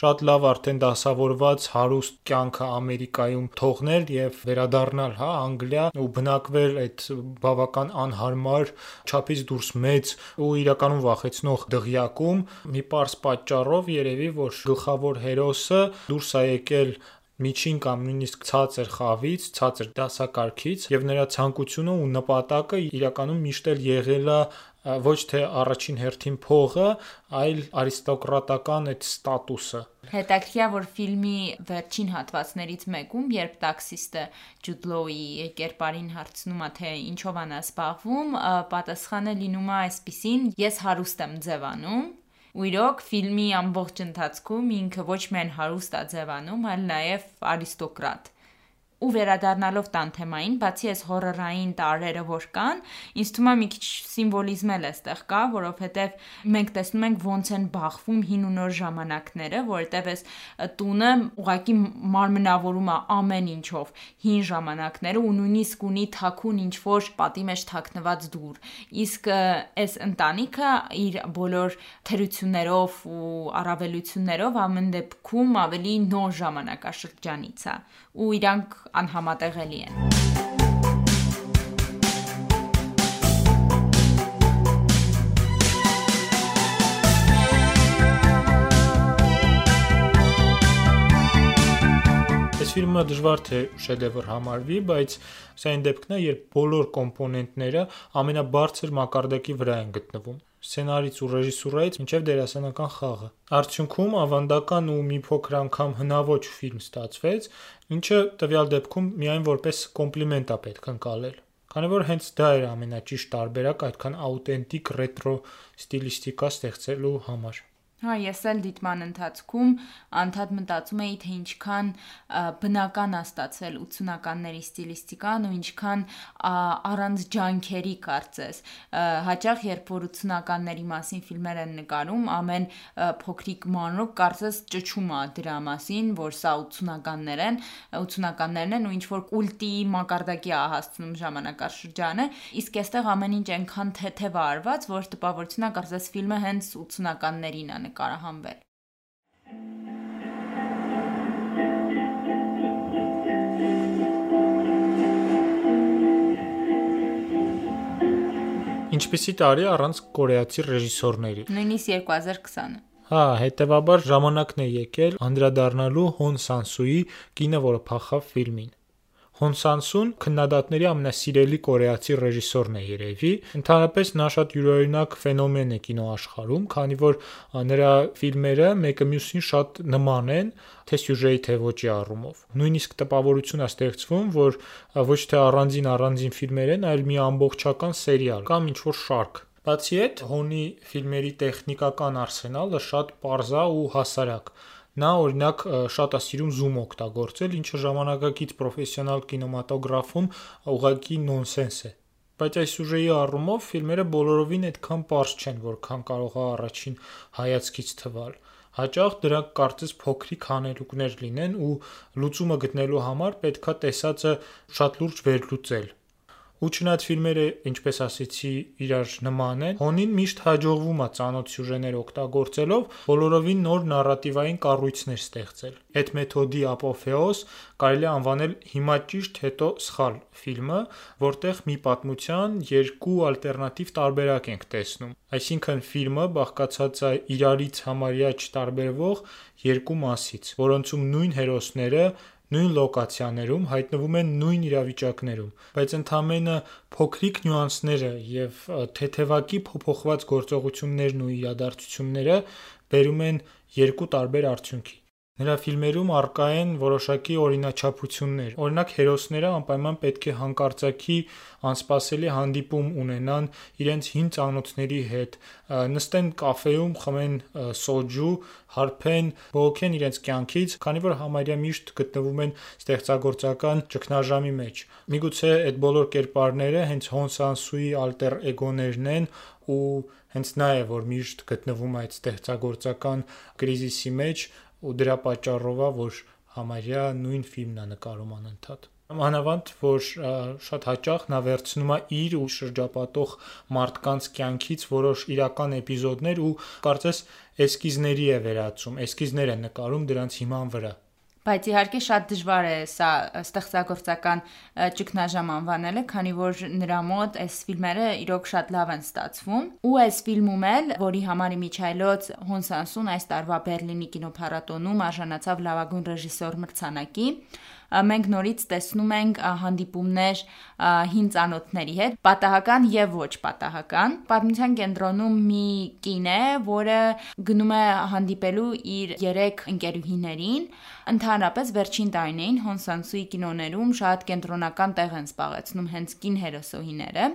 շատ լավ արդեն դասավորված հարուստ կյանքը Ամերիկայում թողնել եւ վերադառնալ, հա, Անգլիա ու բնակվել այդ բավական անհարմար չափից դուրս մեծ ու իրականում վախեցնող դղյակում մի པարս պատճառով երևի որ գլխավոր հերոսը դուրս է եկել միջին կամ նույնիսկ ցածր խավից, ցածր դասակարգից եւ նրա ցանկությունը ու նպատակը իրականում միշտ էլ եղել է ոչ թե առաջին հերթին փողը, այլ արիստոկրատական այդ ստատուսը։ Հետաքրքիր է, որ ֆիլմի վերջին հատվածներից մեկում, երբ տաքսիստը Ջուդլոուի կերպարին հարցնում է, թե ինչով անա զբաղվում, պատասխանը լինում է այսպեսին. ես հարուստ եմ ձևանում ու իրոք ֆիլմի ամբողջ ընթացքում ինքը ոչ միայն հարուստ է ձևանում, այլ նաև արիստոկրատ ու վերադառնալով տան թեմային, բացի այս հորորային տարրերը, որ կան, ինձ թվում է մի քիչ սիմվոլիզմ էլ էստեղ կա, որովհետև մենք տեսնում ենք ոնց են բախվում հին ու նոր ժամանակները, որովհետև այս տունը ուղակի մարմնավորում է ամեն ինչով հին ժամանակները ու նույնիսկ ունի թաքուն ինչ որ պատի մեջ թաքնված դուր։ Իսկ այս ընտանիքը իր բոլոր թերություններով ու առավելություններով ամեն դեպքում ավելի նոր ժամանակաշրջանից է ու իրանք անհամատեղելի են։ Այս ֆիլմը դժվար թե շեդևր համարվի, բայց սա այն դեպքն է, երբ բոլոր կոմպոնենտները ամենաբարձր մակարդակի վրա են գտնվում սցենարից ու ռեժիսուրայից մինչև դերասանական խաղը։ Արդյունքում ավանդական ու մի փոքր անգամ հնաոճ ֆիլմ ստացվեց, ինչը տվյալ դեպքում միայն որպես կոմպլիմենտ է պետք ընկալել։ Քանի որ հենց դա էր ամենաճիշտ տարբերակ այդքան աուտենտիկ ռետրո ստիլիստիկա ստեղծելու համար։ Հա, ես էլ դիտման ընթացքում անդադ մտածում էի, թե ինչքան բնական է ստացել 80-ականների ստիլիստիկան ու ինչքան առանց ջանքերի կարծես։ Հաճախ երբ որ 80-ականների մասին ֆիլմեր են նկարում, ամեն փոքրիկ մանրոք կարծես ճճում է դրա մասին, որ սա 80-ականներ են, 80-ականներն են ու ինչ որ կուլտի մակարդակի է հասցնում ժամանակաշրջանը, իսկ այստեղ ամեն ինչ այնքան թեթև արված, որ տպավորությունա կարծես ֆիլմը հենց 80-ականներին է նկարահանվել։ Ինչպիսի տարի առանց կորեացի ռեժիսորների։ Նույնիսկ 2020-ը։ Հա, հետեւաբար ժամանակն է եկել անդրադառնալու Հոն Սանսուի կինը, որը փախավ ֆիլմին։ Հոն Սանսուն քննադատների ամենասիրելի կորեացի ռեժիսորն է երևի։ Ընդհանրապես նա շատ յուրօրինակ ֆենոմեն է կինոաշխարհում, քանի որ նրա ֆիլմերը մեկը մյուսին շատ նման են, թե սյուժեի, թե ոճի առումով։ Նույնիսկ տպավորություն է ստեղծվում, որ ոչ թե առանձին առանձին ֆիլմեր են, այլ մի ամբողջական սերիալ կամ ինչ-որ շարք։ Բացի այդ, Հոնի ֆիլմերի տեխնիկական արսենալը շատ པարզ ու հասարակ Նա օրինակ շատ է սիրում zoom օգտագործել, ինչը ժամանակակից պրոֆեսիոնալ կինեմատոգրաֆում ուղղակի նոնսենս է։ Բայց այս սյուժեի առումով ֆիլմերը բոլորովին այդքան པարզ չեն, որքան կարող է առաջին հայացքից թվալ։ Հաճախ դրանք կարծես փոքրիկ հանելուկներ լինեն ու լուծումը գտնելու համար պետքա տեսածը շատ լուրջ վերլուծել ու չնայած ֆիլմերը, ինչպես ասեցի, իրար նման են, Հոնին միշտ հաջողվում է ծանոթ սյուժեներ օգտագործելով բոլորովին նոր նարատիվային կառույցներ ստեղծել։ Այդ մեթոդի ապոֆեոզ կարելի է անվանել Հիմա ճիշտ, հետո սխալ ֆիլմը, որտեղ մի պատմության երկու ալտերնատիվ տարբերակ ենք տեսնում։ Այսինքն ֆիլմը բաղկացած է իրարից համարյա չտարբերվող երկու մասից, որոնցում նույն հերոսները նույն լոկացիաներում հայտնվում են նույն իրավիճակներում, բայց ընդամենը փոքրիկ նյուանսները եւ թեթևակի փոփոխված գործողություններն ու իրադարձությունները բերում են երկու տարբեր արդյունքի։ Նրա ֆիլմերում առկա են որոշակի օրինաչափություններ։ Օրինակ հերոսները անպայման պետք է հանկարծակի անսպասելի հանդիպում ունենան իրենց հին ծանոթների հետ, նստեն կաֆեում, խմեն սոջու, հարբեն, բողոքեն իրենց կյանքից, քանի որ համարյա միշտ գտնվում են ստեղծագործական ճգնաժամի մեջ։ Միգուցե այդ բոլոր կերպարները հենց Հոն Սանսուի ալտեր էգոներն են ու հենց նա է, որ միշտ գտնվում է այդ ստեղծագործական կրիզիսի մեջ ու դրա պատճառով է, որ համարյա նույն ֆիլմն է նկարում անընդհատ մանավանդ որ շատ հաճախ նա վերցնում է իր ու շրջապատող մարդկանց կյանքից որոշ իրական էպիզոդներ ու կարծես էսկիզների է վերածում, էսկիզներ է նկարում դրանց հիման վրա։ Բայց իհարկե շատ դժվար է սա ստեղծագործական ճգնաժամ անվանելը, քանի որ նրա մոտ այս ֆիլմերը իրոք շատ լավ են ստացվում։ Ու այս ֆիլմում էլ, որի համար Միչայլոց Հոնսանսուն այս տարվա Բերլինի կինոփառատոնում արժանացավ լավագույն ռեժիսոր մրցանակի, մենք նորից տեսնում ենք հանդիպումներ հին ծանոթների հետ, պատահական եւ ոչ պատահական։ Պատմության կենտրոնում մի կին է, որը գնում է հանդիպելու իր երեք ընկերուհիներին։ Ընդհանրապես վերջին տարիներին Հոնսանսուի կինոներում շատ կենտրոնական տեղ են զբաղեցնում հենց կին հերոսուհիները։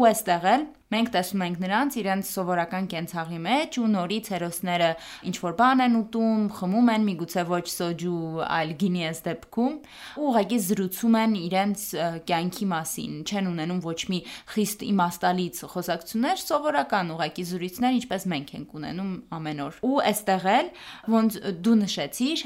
Ու այստեղ էլ Մենք տեսնում ենք նրանց իրենց սովորական կենցաղի մեջ ու նորից հերոսները ինչ որ բան են ուտում, խմում են, միգուցե ոչ սոջու, այլ գինի ես դեպքում, ու ուղղակի զրուցում են իրենց կյանքի մասին, չեն ունենում ոչ մի խիստ իմաստալից խոսակցություններ, սովորական ուղղակի զրույցներ, ինչպես մենք ենք ունենում ամեն օր։ Ու այստեղ էլ ոնց դու նշեցիր,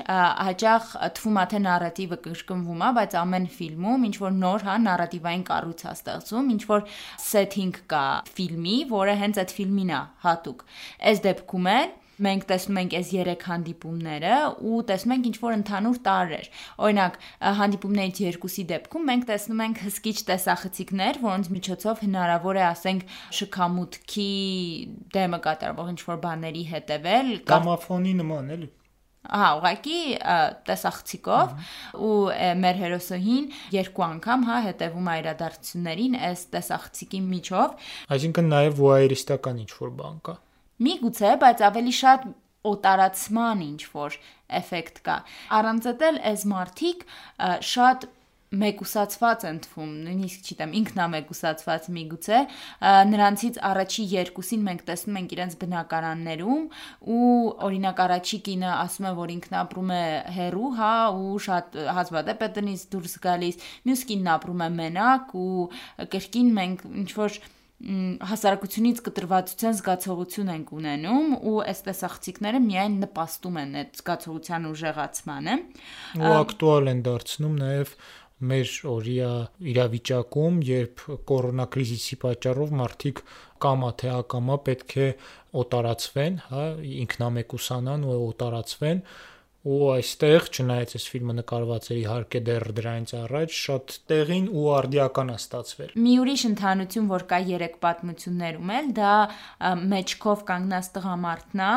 հաճախ թվում է թե նարատիվը կրկնվում է, բայց ամեն ֆիլմում ինչ որ նոր հա նարատիվային կառույց է ստեղծում, ինչ որ setting կա ֆիլմի, որը հենց այդ ֆիլմին է հատուկ։ Այս դեպքում էլ մենք տեսնում ենք այս երեք հանդիպումները ու տեսնում ենք ինչ որ ընդհանուր տարրեր։ Օրինակ, հանդիպումներից երկուսի դեպքում մենք տեսնում ենք հսկիչ տեսախցիկներ, որոնց միջոցով հնարավոր է, ասենք, շքամուտքի դեմը կատարվող ինչ որ բաների հետևել։ Գամաֆոնի նման էլի։ Ահա, ուղղակի տեսախցիկով ու մեր հերոսուհին երկու անգամ հա հետևում է իրադարձություններին այս տեսախցիկի միջով։ Այսինքն նաև վոայերիստական ինչ որ բան կա։ Միգուցե, բայց ավելի շատ օտարացման ինչ որ էֆեկտ կա։ Առանց դել այս մարտիկ շատ մեկուսացված են թվում, նույնիսկ չգիտեմ, ինքնամեկուսացված միգուցե, նրանցից առաջի երկուսին մենք տեսնում ենք իրենց բնակարաններում ու օրինակ առաջի կինը ասում է, որ ինքն ապրում է հերու, հա, ու շատ հազվադեպ է տնից դուրս գալիս, մյուս կինն ապրում է մենակ ու կրկին մենք ինչ որ հասարակությունից կտրվածության զգացողություն ենք ունենում ու այս տեսախցիկները միայն նպաստում են այդ զգացողության ուժեղացմանը ու ակտուալ են դարձնում նաև մեր օրիա իրավիճակում, երբ կորոնակրիզիսի պատճառով մարդիկ կամա թե ակամա պետք է օտարացվեն, հա, ինքնամեկուսանան ու օտարացվեն, ու այստեղ չնայած այս ֆիլմը նկարված էր իհարկե դեռ դրանից առաջ շատ տեղին ու արդիական է ստացվել մի ուրիշ ընդհանություն որ կա երեք պատմություններում էլ դա մեջքով կանգնած տղամարդն է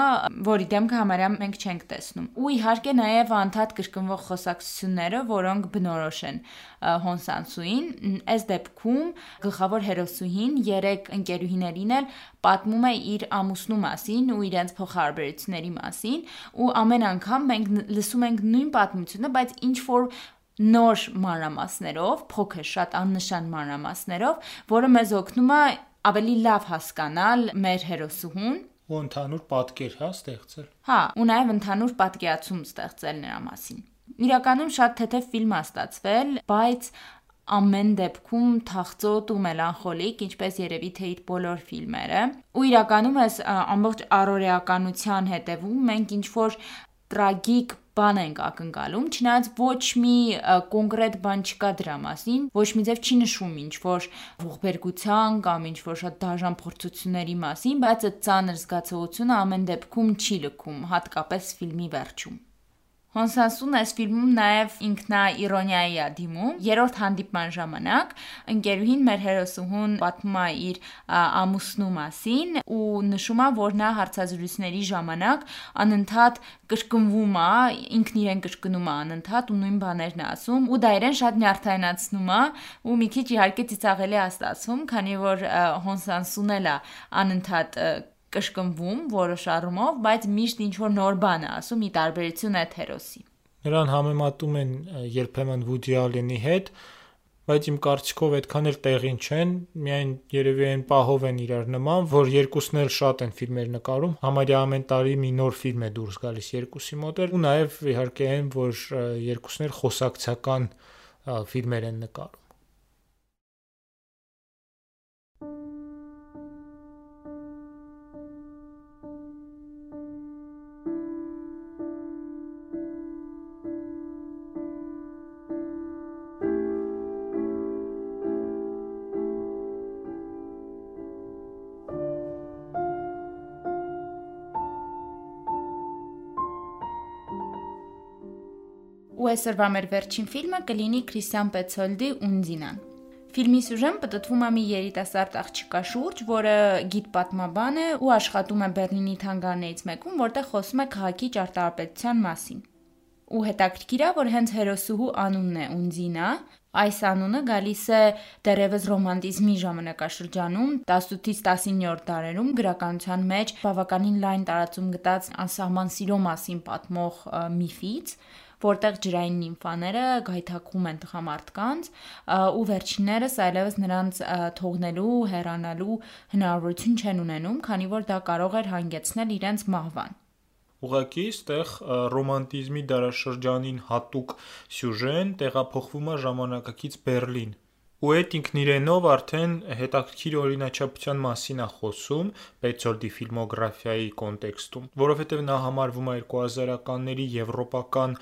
որի դեմքը համարյա մենք չենք տեսնում ու իհարկե նաև անդադ կրկնվող խոսակցությունները որոնք բնորոշ են Հոնսանսուին այս դեպքում գլխավոր հերոսուհին երեք ընկերուհիներին էլ պատմում է իր ամուսնու մասին ու իրենց փոխհարաբերությունների մասին ու ամեն անգամ մենք լսում ենք նույն պատմությունը, բայց ինչ որ նոր մանրամասներով, փոքր շատ աննշան մանրամասներով, որը մեզ օգնում է ավելի լավ հասկանալ մեր հերոսուհուն ու ընդհանուր պատկեր հա ստեղծել։ Հա, ու նաև ընդհանուր պատկերացում ստեղծել նրա մասին։ Իրականում շատ թեթև ֆիլմ է ստացվել, բայց ամեն դեպքում թախծոտ ու մելանխոլիկ, ինչպես երևի թե իր բոլոր ֆիլմերը։ Ու իրականում էս ամբողջ առօրեականության հետևում մենք ինչ որ տրագիկ բան ենք ակնկալում, չնայած ոչ մի կոնկրետ բան չկա դրա մասին, ոչ մի ձև չի նշվում ինչ որ ողբերգության կամ ինչ որ շատ դաժան փորձությունների մասին, բայց այդ ծանր զգացողությունը ամեն դեպքում չի լքում, հատկապես ֆիլմի վերջում։ Հոնսանսուն այս ֆիլմում նաև ինքնաիրոնիայի է դիմում։ Երրորդ հանդիպման ժամանակ ընկերուհին մեր հերոսուհուն պատմում է իր ամուսնու մասին ու նշում է, որ նա հարցազրույցների ժամանակ անընդհատ կրկնվում է, ինքն իրեն կրկնում է անընդհատ ու նույն բաներն է ասում ու դա իրեն շատ նյարդայնացնում է ու մի քիչ իհարկե ծիծաղելի է ստացվում, քանի որ Հոնսանսուն էլ է անընդհատ կշկնվում որոշ առումով, բայց միշտ ինչ որ նոր բան է ասում՝ ի տարբերություն այդ հերոսի։ Նրան համեմատում են երբեմն Վուդի Ալենի հետ, բայց իմ կարծիքով այդքան էլ տեղին չեն, միայն երևի այն պահով են իրար նման, որ երկուսն էլ շատ են ֆիլմեր նկարում, համարյա ամեն տարի մի նոր ֆիլմ է դուրս գալիս երկուսի մոտ ու նաև իհարկե այն, որ երկուսն էլ խոսակցական ֆիլմեր են նկարում։ ու այսօրվա մեր վերջին ֆիլմը կլինի Քրիստիան Պեցոլդի Ունձինան։ Ֆիլմի սյուժեն պատտվում է մի երիտասարդ աղջկա շուրջ, որը գիտ պատմաբան է ու աշխատում է Բերլինի թանգարներից մեկում, որտեղ խոսում է քաղաքի ճարտարապետության մասին։ Ու հետաքրքիր է, որ հենց հերոսուհու անունն է Ունձինա, Այս անունը գալիս է դերևս ռոմանտիզմի ժամանակաշրջանում 18-ից 19-րդ դարերում գրականության մեջ բավականին լայն տարածում գտած անսահման սիրո մասին պատմող միֆից, որտեղ ջրային նիմֆաները գայթակղում են տղամարդկանց ու վերջիններս այլևս նրանց թողնելու, հեռանալու հնարավորություն չեն ունենում, քանի որ դա կարող էր հանգեցնել իրենց մահվան։ Ուղղակի ստեղ ռոմանտիզմի դարաշրջանին հատուկ սյուժեն տեղափոխվում է ժամանակակից Բերլին, ու այդ ինքն իրենով արդեն հետաքրքիր օրինաչափության մասին է խոսում Պետցոլդի ֆիլմոգրաֆիայի կոնտեքստում, որովհետև նա համարվում է 2000-ականների եվրոպական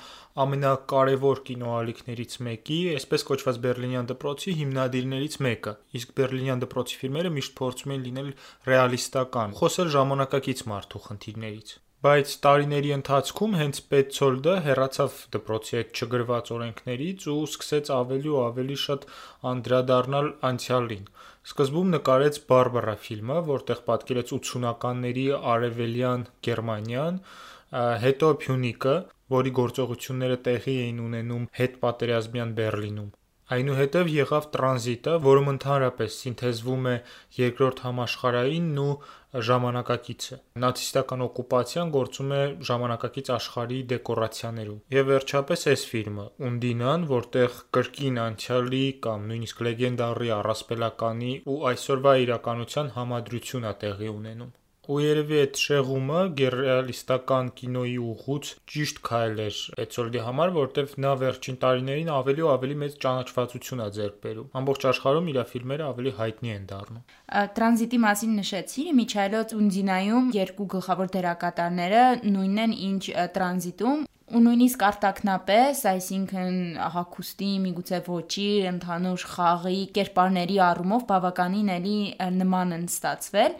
ամենակարևոր կինոալիքներից մեկի, այսպես կոչված Բերլինյան դպրոցի հիմնադիրներից մեկը։ Իսկ Բերլինյան դպրոցի ֆիլմերը միշտ փորձում են լինել ռեալիստական, խոսել ժամանակակից մարդու խնդիրներից բայց տարիների ընթացքում հենց Պետցոլդը հեռացավ դպրոցի այդ չգրված օրենքներից ու սկսեց ավելի ու ավելի շատ անդրադառնալ անցյալին։ Սկզբում նկարեց Բարբարա ֆիլմը, որտեղ պատկերեց 80-ականների արևելյան Գերմանիան, հետո Փյունիկը, որի գործողությունները տեղի էին ունենում հետպատերազմյան Բերլինում։ Այնուհետև եղավ տրանզիտը, որում ընդհանրապես սինթեզվում է երկրորդ համաշխարհայինն ու ժամանակակիցը։ Նացիստական օկուպացիան գործում է ժամանակակից աշխարհի դեկորացիաներում։ Եվ վերջապես այս ֆիլմը՝ Ունդինան, որտեղ կրկին անցյալի կամ նույնիսկ լեգենդարի առասպելականի ու այսօրվա իրականության համադրություն է տեղի ունենում ու երևի այդ շեղումը գերռեալիստական կինոյի ուղուց ճիշտ քայլ էր Պետսոլդի համար, որովհետև նա վերջին տարիներին ավելի ու ավելի մեծ ճանաչվածություն է ձեռք բերում։ Ամբողջ աշխարհում իր ֆիլմերը ավելի հայտնի են դառնում։ Տրանզիտի մասին նշեցի, Միչայլոց Ունձինայում երկու գլխավոր դերակատարները նույնն են, ինչ Տրանզիտում, ու նույնիսկ արտակնապես, այսինքն հակոստի, միգուցե ոչի, ընդհանուր խաղի, կերպարների առումով բավականին էլի նման են ստացվել,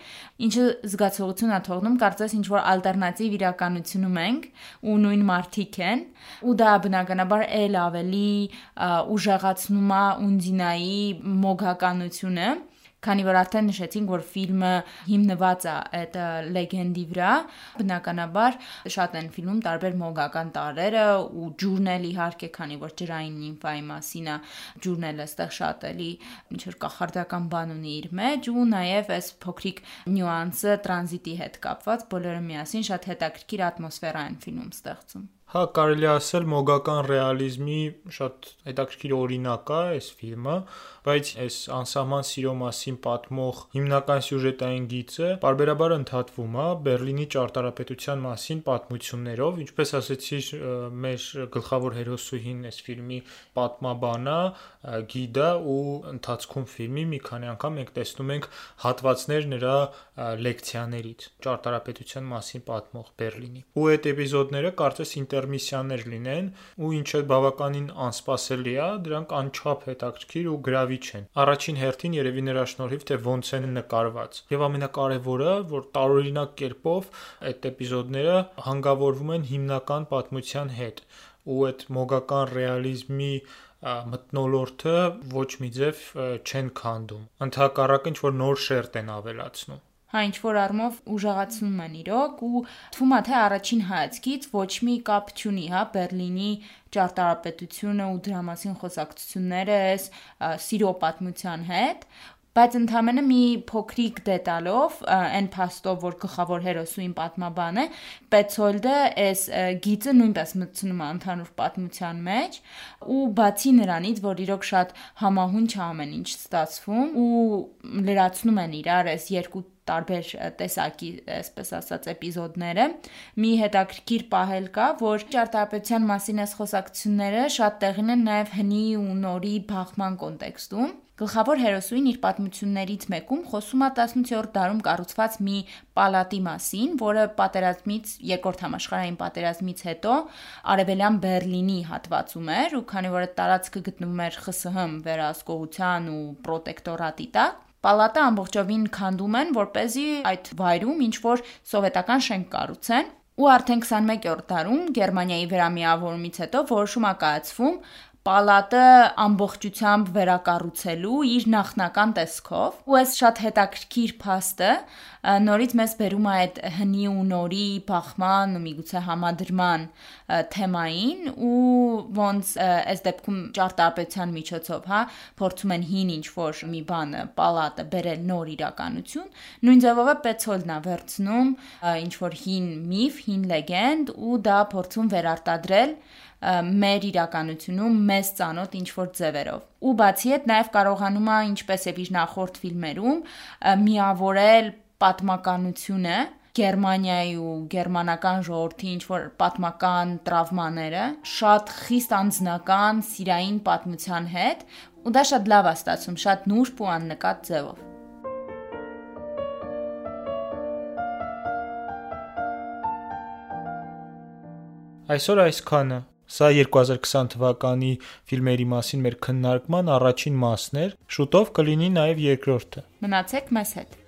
ինչը զգացողություն է թողնում, կարծես ինչ որ ալտերնատիվ իրականությունում ենք ու նույն մարտիկ են, ու դա բնականաբար ել ավելի ուժեղացնում է ունձինայի մոգականությունը Քանի որ արդեն նշեցինք, որ ֆիլմը հիմնված է այդ լեգենդի վրա, բնականաբար շատ են ֆիլմում տարբեր մոգական տարրերը ու ջուրն էլ իհարկե, քանի որ ջրային նիմֆայի մասին է, ջուրն էլ էստեղ շատ էլի ինչ որ կախարդական բան ունի իր մեջ ու նաև այս փոքրիկ նյուանսը տրանզիտի հետ կապված բոլորը միասին շատ հետաքրքիր ատմոսֆերա են ֆիլմում ստեղծում։ Հա, կարելի ասել մոգական ռեալիզմի շատ հետաքրքիր օրինակ է այս ֆիլմը, բայց այս անսահման սիրո մասին պատմող հիմնական սյուժետային գիծը բարբերաբար ընդհատվում է Բերլինի ճարտարապետության մասին պատմություններով, ինչպես ասեցի, մեր գլխավոր հերոսուհին այս ֆիլմի պատմաբանա, գիդա ու ընթացքում ֆիլմի մի քանի անգամ մենք տեսնում ենք հատվածներ նրա լեկցիաներից ճարտարապետության մասին պատմող Բերլինի։ Ու այդ էպիզոդները կարծես ինտերմիսիաներ լինեն, ու ինչը բավականին անսպասելի է, դրանք անչափ հետաքրքիր ու գրավիչ են։ Առաջին հերթին երևի նրա շնորհիվ թե ոնց են նկարված։ Եվ ամենակարևորը, որ տարօրինակ կերպով այդ էպիզոդները հանգավորվում են հիմնական պատմության հետ ու այդ մոգական ռեալիզմի մտնոլորտը ոչ մի ձև չեն քանդում։ Ընթակառակը ինչ որ նոր շերտ են ավելացնում հա ինչ որ առումով ուժեղացնում են իրոք ու թվում է թե առաջին հայացքից ոչ մի կապ չունի, հա, Բերլինի ճարտարապետությունը ու դրա մասին խոսակցությունները այս սիրո պատմության հետ, բայց ընդամենը մի փոքրիկ դետալով այն փաստով որ գլխավոր հերոսուին պատմաբան է Պետցոլդը այս գիծը նույնպես մտցնում է ընդհանուր պատմության մեջ ու բացի նրանից որ իրոք շատ համահունչ է ամեն ինչ ստացվում ու լրացնում են իրար այս երկու տարբեր տեսակի, այսպես ասած, էպիզոդները։ Մի հետաքրքիր պահել կա, որ ճարտարապետության մասին այս խոսակցությունները շատ տեղին են նաև հնի ու նորի բախման կոնտեքստում։ Գլխավոր հերոսուին իր պատմություններից մեկում խոսում է 18-րդ դարում կառուցված մի պալատի մասին, որը պատերազմից, երկրորդ համաշխարհային պատերազմից հետո արևելյան Բերլինի հատվածում էր, ու քանի որ այդ տարածքը գտնվում էր ԽՍՀՄ վերահսկողության ու պրոտեկտորատի տակ, Պալատը ամբողջովին քանդում են, որ เป զի այդ վայրում ինչ որ սովետական շենք կառուցեն ու արդեն 21-րդ դարում Գերմանիայի վերամիավորումից հետո որոշում ա կայացվում պալատը ամբողջությամբ վերակառուցելու իր նախնական տեսքով ու այս շատ հետաքրքիր փաստը նորից մեզ բերում է այդ հնի ու նորի բախման ու միգուցե համադրման թեմային ու ոնց այս դեպքում ճարտարապետության միջոցով, հա, փորձում են հին ինչ որ մի բանը պալատը բերել նոր իրականություն, նույն ձևով է Պետցոլնա վերցնում ինչ որ հին միֆ, հին լեգենդ ու դա փորձում վերարտադրել մեր իրականությունում մեզ ծանոթ ինչ որ ձևերով։ Ու բացի այդ նաև կարողանում է ինչպես եւ իր նախորդ ֆիլմերում միավորել պատմականությունը Գերմանիայի ու գերմանական ժողովրդի ինչ որ պատմական տրավմաները շատ խիստ անձնական սիրային պատմության հետ ու դա շատ լավ է ստացվում, շատ նուրբ ու աննկատ ձևով։ Այսօր այսքանը Սա 2020 թվականի ֆիլմերի մասին մեր քննարկման առաջին մասն էր։ Շուտով կլինի նաև երկրորդը։ Մնացեք մեզ հետ։